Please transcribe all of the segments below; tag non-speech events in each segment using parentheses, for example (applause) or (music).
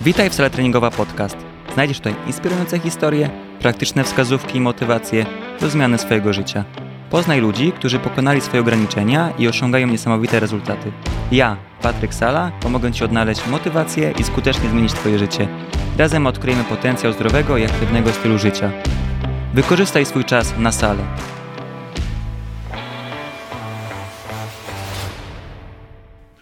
Witaj w Sala Treningowa Podcast. Znajdziesz tutaj inspirujące historie, praktyczne wskazówki i motywacje do zmiany swojego życia. Poznaj ludzi, którzy pokonali swoje ograniczenia i osiągają niesamowite rezultaty. Ja, Patryk Sala, pomogę Ci odnaleźć motywację i skutecznie zmienić Twoje życie. Razem odkryjemy potencjał zdrowego i aktywnego stylu życia. Wykorzystaj swój czas na salę.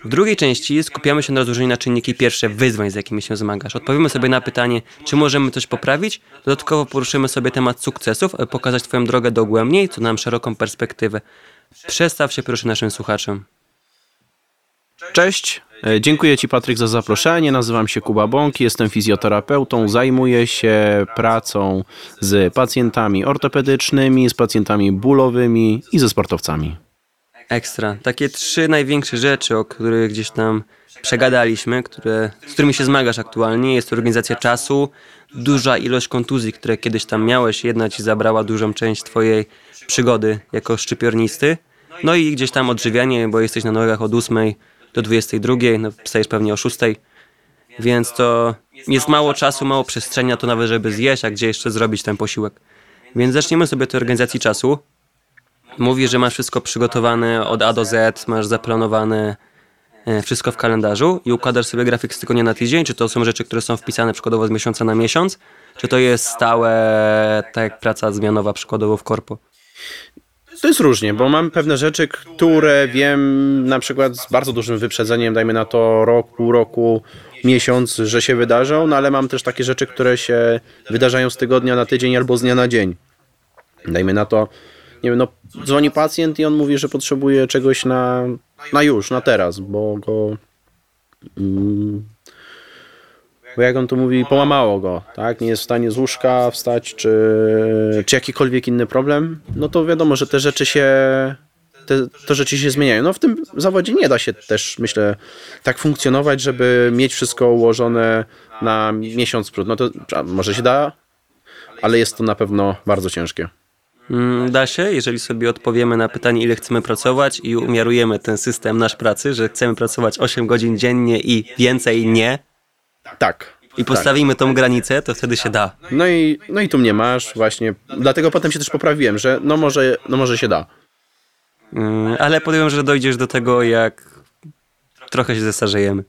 W drugiej części skupiamy się na rozłożeniu na czynniki pierwsze wyzwań, z jakimi się zmagasz. Odpowiemy sobie na pytanie, czy możemy coś poprawić. Dodatkowo poruszymy sobie temat sukcesów, aby pokazać Twoją drogę dogłębniej, co nam szeroką perspektywę. Przestaw się proszę naszym słuchaczom. Cześć, e, dziękuję Ci Patryk za zaproszenie. Nazywam się Kuba Bąk, jestem fizjoterapeutą. Zajmuję się pracą z pacjentami ortopedycznymi, z pacjentami bólowymi i ze sportowcami. Ekstra. Takie trzy największe rzeczy, o których gdzieś tam przegadaliśmy, które, z którymi się zmagasz aktualnie. Jest to organizacja czasu, duża ilość kontuzji, które kiedyś tam miałeś. Jedna ci zabrała dużą część twojej przygody jako szczypiornisty. No i gdzieś tam odżywianie, bo jesteś na nogach od 8 do 22, no wstajesz pewnie o 6. Więc to jest mało czasu, mało przestrzeni na to nawet, żeby zjeść, a gdzie jeszcze zrobić ten posiłek. Więc zaczniemy sobie od organizacji czasu. Mówisz, że masz wszystko przygotowane od A do Z, masz zaplanowane e, wszystko w kalendarzu i układasz sobie grafik z tygodnia na tydzień? Czy to są rzeczy, które są wpisane przykładowo z miesiąca na miesiąc? Czy to jest stałe, tak jak praca zmianowa przykładowo w korpo? To jest różnie, bo mam pewne rzeczy, które wiem na przykład z bardzo dużym wyprzedzeniem, dajmy na to rok, pół roku, miesiąc, że się wydarzą, no ale mam też takie rzeczy, które się wydarzają z tygodnia na tydzień albo z dnia na dzień. Dajmy na to, nie wiem, no dzwoni pacjent i on mówi, że potrzebuje czegoś na, na już, na teraz, bo go... Mm, bo jak on tu mówi, połamało go, tak? Nie jest w stanie z łóżka wstać, czy, czy jakikolwiek inny problem, no to wiadomo, że te rzeczy się te, te rzeczy się zmieniają. No w tym zawodzie nie da się też, myślę, tak funkcjonować, żeby mieć wszystko ułożone na miesiąc przód. No to może się da, ale jest to na pewno bardzo ciężkie. Mm, Da się, jeżeli sobie odpowiemy na pytanie, ile chcemy pracować i umiarujemy ten system nasz pracy, że chcemy pracować 8 godzin dziennie i więcej nie, Tak. i postawimy tą granicę, to wtedy się da. No i, no i tu mnie masz właśnie. Dlatego potem się też poprawiłem, że no może, no może się da. Mm, Ale podejrzewam, że dojdziesz do tego, jak trochę się zestarzejemy.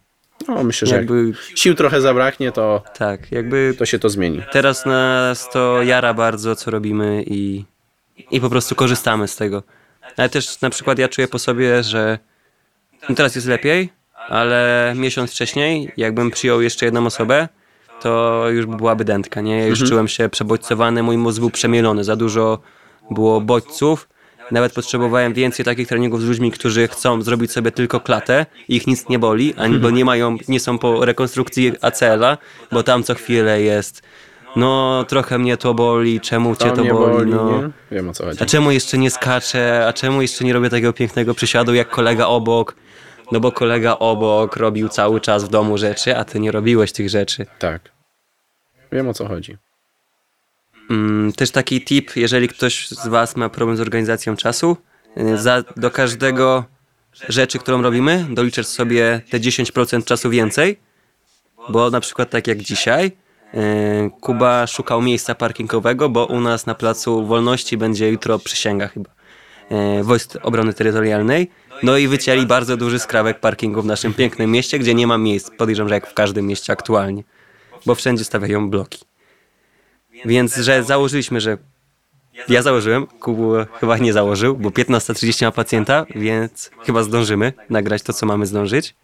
No myślę, że jak Jakby, sił trochę zabraknie, to, tak, jakby to się to zmieni. teraz nas to jara bardzo, co robimy i, i po prostu korzystamy z tego. Ale też na przykład ja czuję po sobie, że no teraz jest lepiej, ale miesiąc wcześniej, jakbym przyjął jeszcze jedną osobę, to już byłaby dętka, nie? Ja już czułem się przebodźcowany, mój mózg był przemielony, za dużo było bodźców. Nawet potrzebowałem więcej takich treningów z ludźmi, którzy chcą zrobić sobie tylko klatę, ich nic nie boli, ani bo nie mają, nie są po rekonstrukcji ACL-a, bo tam co chwilę jest no trochę mnie to boli, czemu cię to mnie boli, no. nie? Wiem o co chodzi. A czemu jeszcze nie skaczę? A czemu jeszcze nie robię takiego pięknego przysiadu jak kolega obok? No bo kolega obok robił cały czas w domu rzeczy, a ty nie robiłeś tych rzeczy. Tak. Wiem o co chodzi. Mm, też taki tip, jeżeli ktoś z was ma problem z organizacją czasu, y, za, do każdego rzeczy, którą robimy, doliczasz sobie te 10% czasu więcej, bo na przykład tak jak dzisiaj, Kuba szukał miejsca parkingowego, bo u nas na Placu Wolności będzie jutro przysięga chyba y, Wojsk Obrony Terytorialnej. No i wycięli bardzo duży skrawek parkingu w naszym pięknym mieście, gdzie nie ma miejsc. Podejrzewam, że jak w każdym mieście aktualnie, bo wszędzie stawiają bloki. Więc, że założyliśmy, że ja założyłem, Kubu chyba nie założył, bo 15.30 ma pacjenta, więc chyba zdążymy nagrać to, co mamy zdążyć.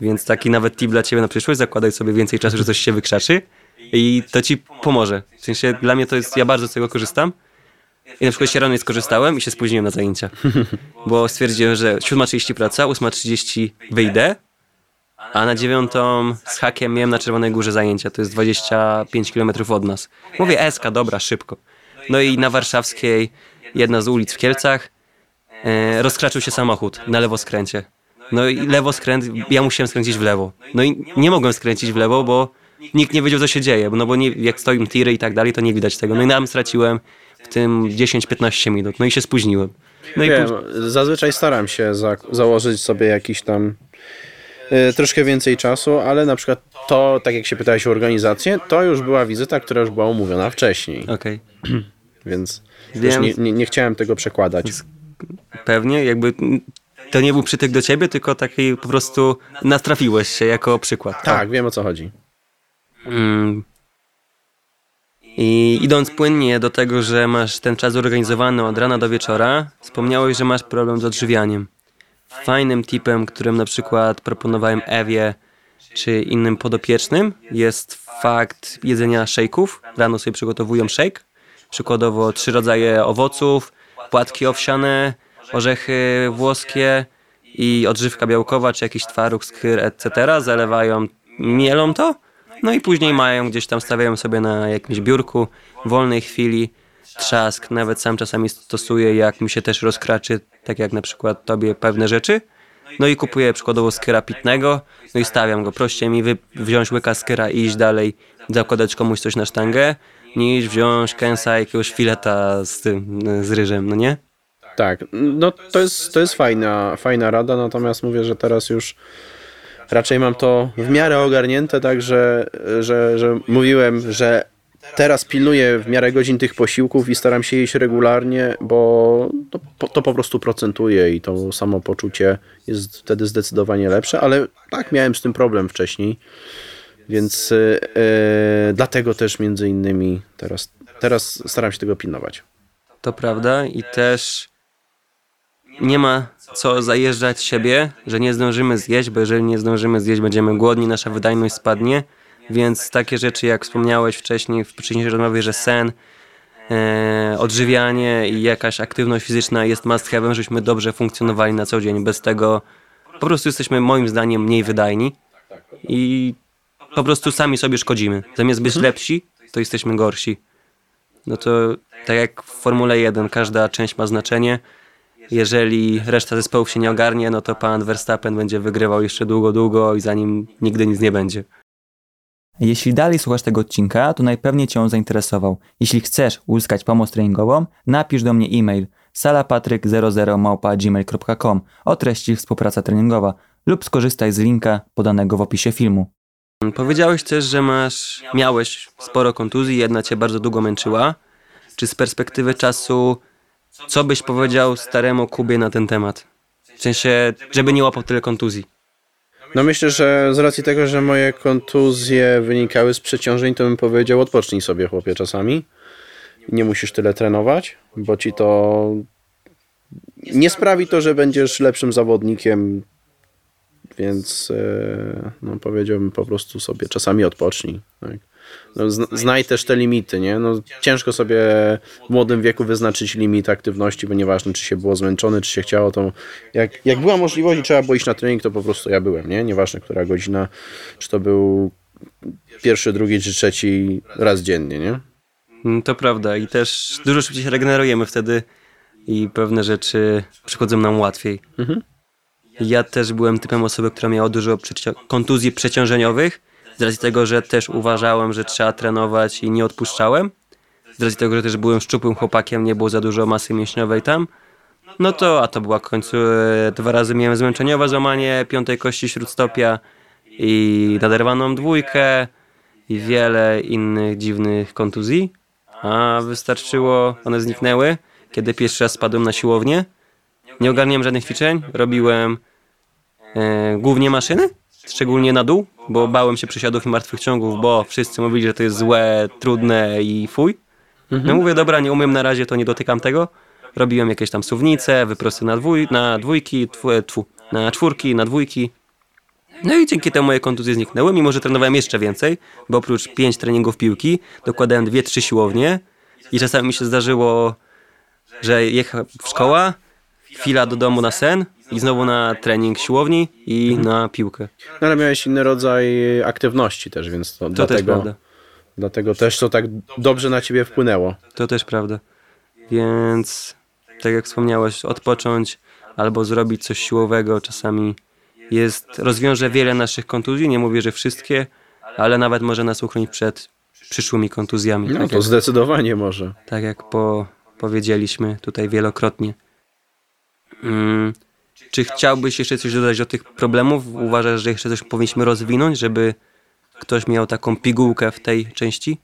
Więc taki nawet tip dla ciebie na przyszłość, zakładaj sobie więcej czasu, że coś się wykrzaczy i to ci pomoże. W sensie dla mnie to jest, ja bardzo z tego korzystam. I na przykład się rano nie skorzystałem i się spóźniłem na zajęcia. (laughs) Bo stwierdziłem, że 7.30 praca, 8.30 wyjdę, a na dziewiątą z hakiem miałem na Czerwonej Górze zajęcia, to jest 25 km od nas. Mówię, Eska, dobra, szybko. No i na Warszawskiej, jedna z ulic w Kielcach, e, rozkraczył się samochód na lewoskręcie. No i lewoskręt, ja musiałem skręcić w lewo. No i nie mogłem skręcić w lewo, bo nikt nie wiedział, co się dzieje. No bo nie, jak stoją tiry i tak dalej, to nie widać tego. No i nam straciłem w tym 10-15 minut. No i się spóźniłem. No i Wiem, później, zazwyczaj staram się za, założyć sobie jakiś tam e, troszkę więcej czasu, ale na przykład to, tak jak się pytałeś o organizację, to już była wizyta, która już była umówiona wcześniej, Okej. (clears throat) więc Wiem. nie, nie, nie chciałem tego przekładać. Pewnie, jakby to nie był przytyk do ciebie, tylko taki po prostu natrafiłeś się jako przykład. Tak, wiem o co chodzi. Mm. I idąc płynnie do tego, że masz ten czas zorganizowany od rana do wieczora, wspomniałeś, że masz problem z odżywianiem. Fajnym tipem, którym na przykład proponowałem Ewie czy innym podopiecznym jest fakt jedzenia szejków. Rano sobie przygotowują szejk. Przykładowo trzy rodzaje owoców, płatki owsiane, orzechy włoskie i odżywka białkowa, czy jakiś twaróg, skyr, etc. Zalewają, mielą to, no i później mają gdzieś tam, stawiają sobie na jakimś biurku, w wolnej chwili, trzask, nawet sam czasami stosuję, jak mi się też rozkraczy, tak jak na przykład tobie pewne rzeczy. No i kupuję przykładowo skyra pitnego, no i stawiam go. Prościej mi wy- wziąć łyka skyra i iść dalej, zakładać komuś coś na sztangę, niż wziąć kęsa jakiegoś fileta z tym, z ryżem, no nie? Tak, no to jest, to jest fajna, fajna rada, natomiast mówię, że teraz już raczej mam to w miarę ogarnięte, tak, że, że, że mówiłem, że teraz pilnuję w miarę godzin tych posiłków i staram się jeść regularnie, bo to, to po prostu procentuje i to samopoczucie jest wtedy zdecydowanie lepsze, ale tak, miałem z tym problem wcześniej, więc e, e, dlatego też między innymi teraz, teraz staram się tego pilnować. To prawda i też nie ma co zajeżdżać siebie, że nie zdążymy zjeść, bo jeżeli nie zdążymy zjeść, będziemy głodni, nasza wydajność spadnie. Więc takie rzeczy, jak wspomniałeś wcześniej w wcześniejszej rozmowie, że sen, e, odżywianie i jakaś aktywność fizyczna jest must have'em, żebyśmy dobrze funkcjonowali na co dzień. Bez tego po prostu jesteśmy moim zdaniem mniej wydajni i po prostu sami sobie szkodzimy. Zamiast być lepsi, to jesteśmy gorsi. No to tak jak w Formule 1, każda część ma znaczenie. Jeżeli reszta zespołów się nie ogarnie, no to pan Verstappen będzie wygrywał jeszcze długo, długo i zanim nigdy nic nie będzie. Jeśli dalej słuchasz tego odcinka, to najpewniej Cię on zainteresował. Jeśli chcesz uzyskać pomoc treningową, napisz do mnie e-mail salapatryk00małpa.gmail.com o treści współpraca treningowa lub skorzystaj z linka podanego w opisie filmu. Powiedziałeś też, że masz, miałeś sporo kontuzji, jedna cię bardzo długo męczyła. Czy z perspektywy czasu, co byś powiedział staremu Kubie na ten temat? W sensie, żeby nie łapał tyle kontuzji. No myślę, że z racji tego, że moje kontuzje wynikały z przeciążeń, to bym powiedział odpocznij sobie chłopie czasami. Nie musisz tyle trenować, bo ci to nie sprawi to, że będziesz lepszym zawodnikiem, więc e, no, powiedziałbym po prostu sobie czasami odpocznij. Tak. No, zna- znaj też te limity, nie? No, ciężko sobie w młodym wieku wyznaczyć limit aktywności, bo nieważne, czy się było zmęczony, czy się chciało, to jak, jak była możliwość i trzeba było iść na trening, to po prostu ja byłem, nie? Nieważne, która godzina, czy to był pierwszy, drugi, czy trzeci raz dziennie, nie? Mm, To prawda i też dużo szybciej się regenerujemy wtedy i pewne rzeczy przychodzą nam łatwiej. Ja też byłem typem osoby, która miała dużo kontuzji przeciążeniowych, z racji tego, że też uważałem, że trzeba trenować i nie odpuszczałem. Z racji tego, że też byłem szczupłym chłopakiem, nie było za dużo masy mięśniowej tam. No to, a to była w końcu, e, dwa razy miałem zmęczeniowe złamanie piątej kości śródstopia i naderwaną dwójkę i wiele innych dziwnych kontuzji. A wystarczyło, one zniknęły, kiedy pierwszy raz spadłem na siłownię. Nie ogarniałem żadnych ćwiczeń, robiłem e, głównie maszyny, szczególnie na dół, bo bałem się przysiadów i martwych ciągów, bo wszyscy mówili, że to jest złe, trudne i fuj. No mówię, dobra, nie umiem na razie, to nie dotykam tego. Robiłem jakieś tam suwnice, wyprosty na, dwój, na dwójki, tfu, na czwórki, na dwójki. No i dzięki temu moje kontuzje zniknęły, mimo że trenowałem jeszcze więcej, bo oprócz pięć treningów piłki dokładałem dwie, trzy siłownie i czasami mi się zdarzyło, że jechałem w szkoła, chwila do domu na sen i znowu na trening siłowni i na piłkę. No ale miałeś inny rodzaj aktywności też, więc to, To też dlatego, prawda. dlatego też to tak dobrze na ciebie wpłynęło. To też prawda. Więc tak jak wspomniałeś, odpocząć albo zrobić coś siłowego czasami jest, rozwiąże wiele naszych kontuzji, nie mówię, że wszystkie, ale nawet może nas uchronić przed przyszłymi kontuzjami. No tak, to jak, zdecydowanie może. tak jak po, powiedzieliśmy tutaj wielokrotnie. Mm, Czy chciałbyś jeszcze coś dodać do tych problemów? Uważasz, że jeszcze coś powinniśmy rozwinąć, żeby ktoś miał taką pigułkę w tej części?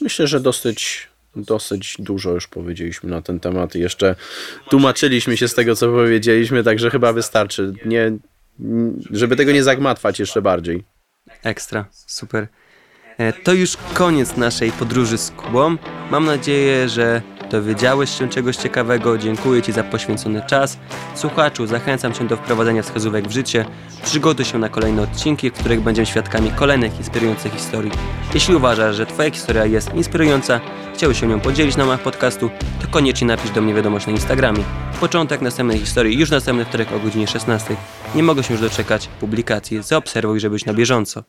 Myślę, że dosyć, dosyć dużo już powiedzieliśmy na ten temat i jeszcze tłumaczyliśmy się z tego, co powiedzieliśmy, także chyba wystarczy. Nie, żeby tego nie zagmatwać jeszcze bardziej. Ekstra, super. E, To już koniec naszej podróży z Kubą. Mam nadzieję, że dowiedziałeś się czegoś ciekawego. Dziękuję Ci za poświęcony czas. Słuchaczu, zachęcam Cię do wprowadzenia wskazówek w życie. Przygotuj się na kolejne odcinki, w których będziemy świadkami kolejnych inspirujących historii. Jeśli uważasz, że Twoja historia jest inspirująca, chciałbyś się nią podzielić na ramach podcastu, to koniecznie napisz do mnie wiadomość na Instagramie. Początek następnej historii już następny wtorek o godzinie 16. Nie mogę się już doczekać publikacji. Zaobserwuj, żeby być na bieżąco.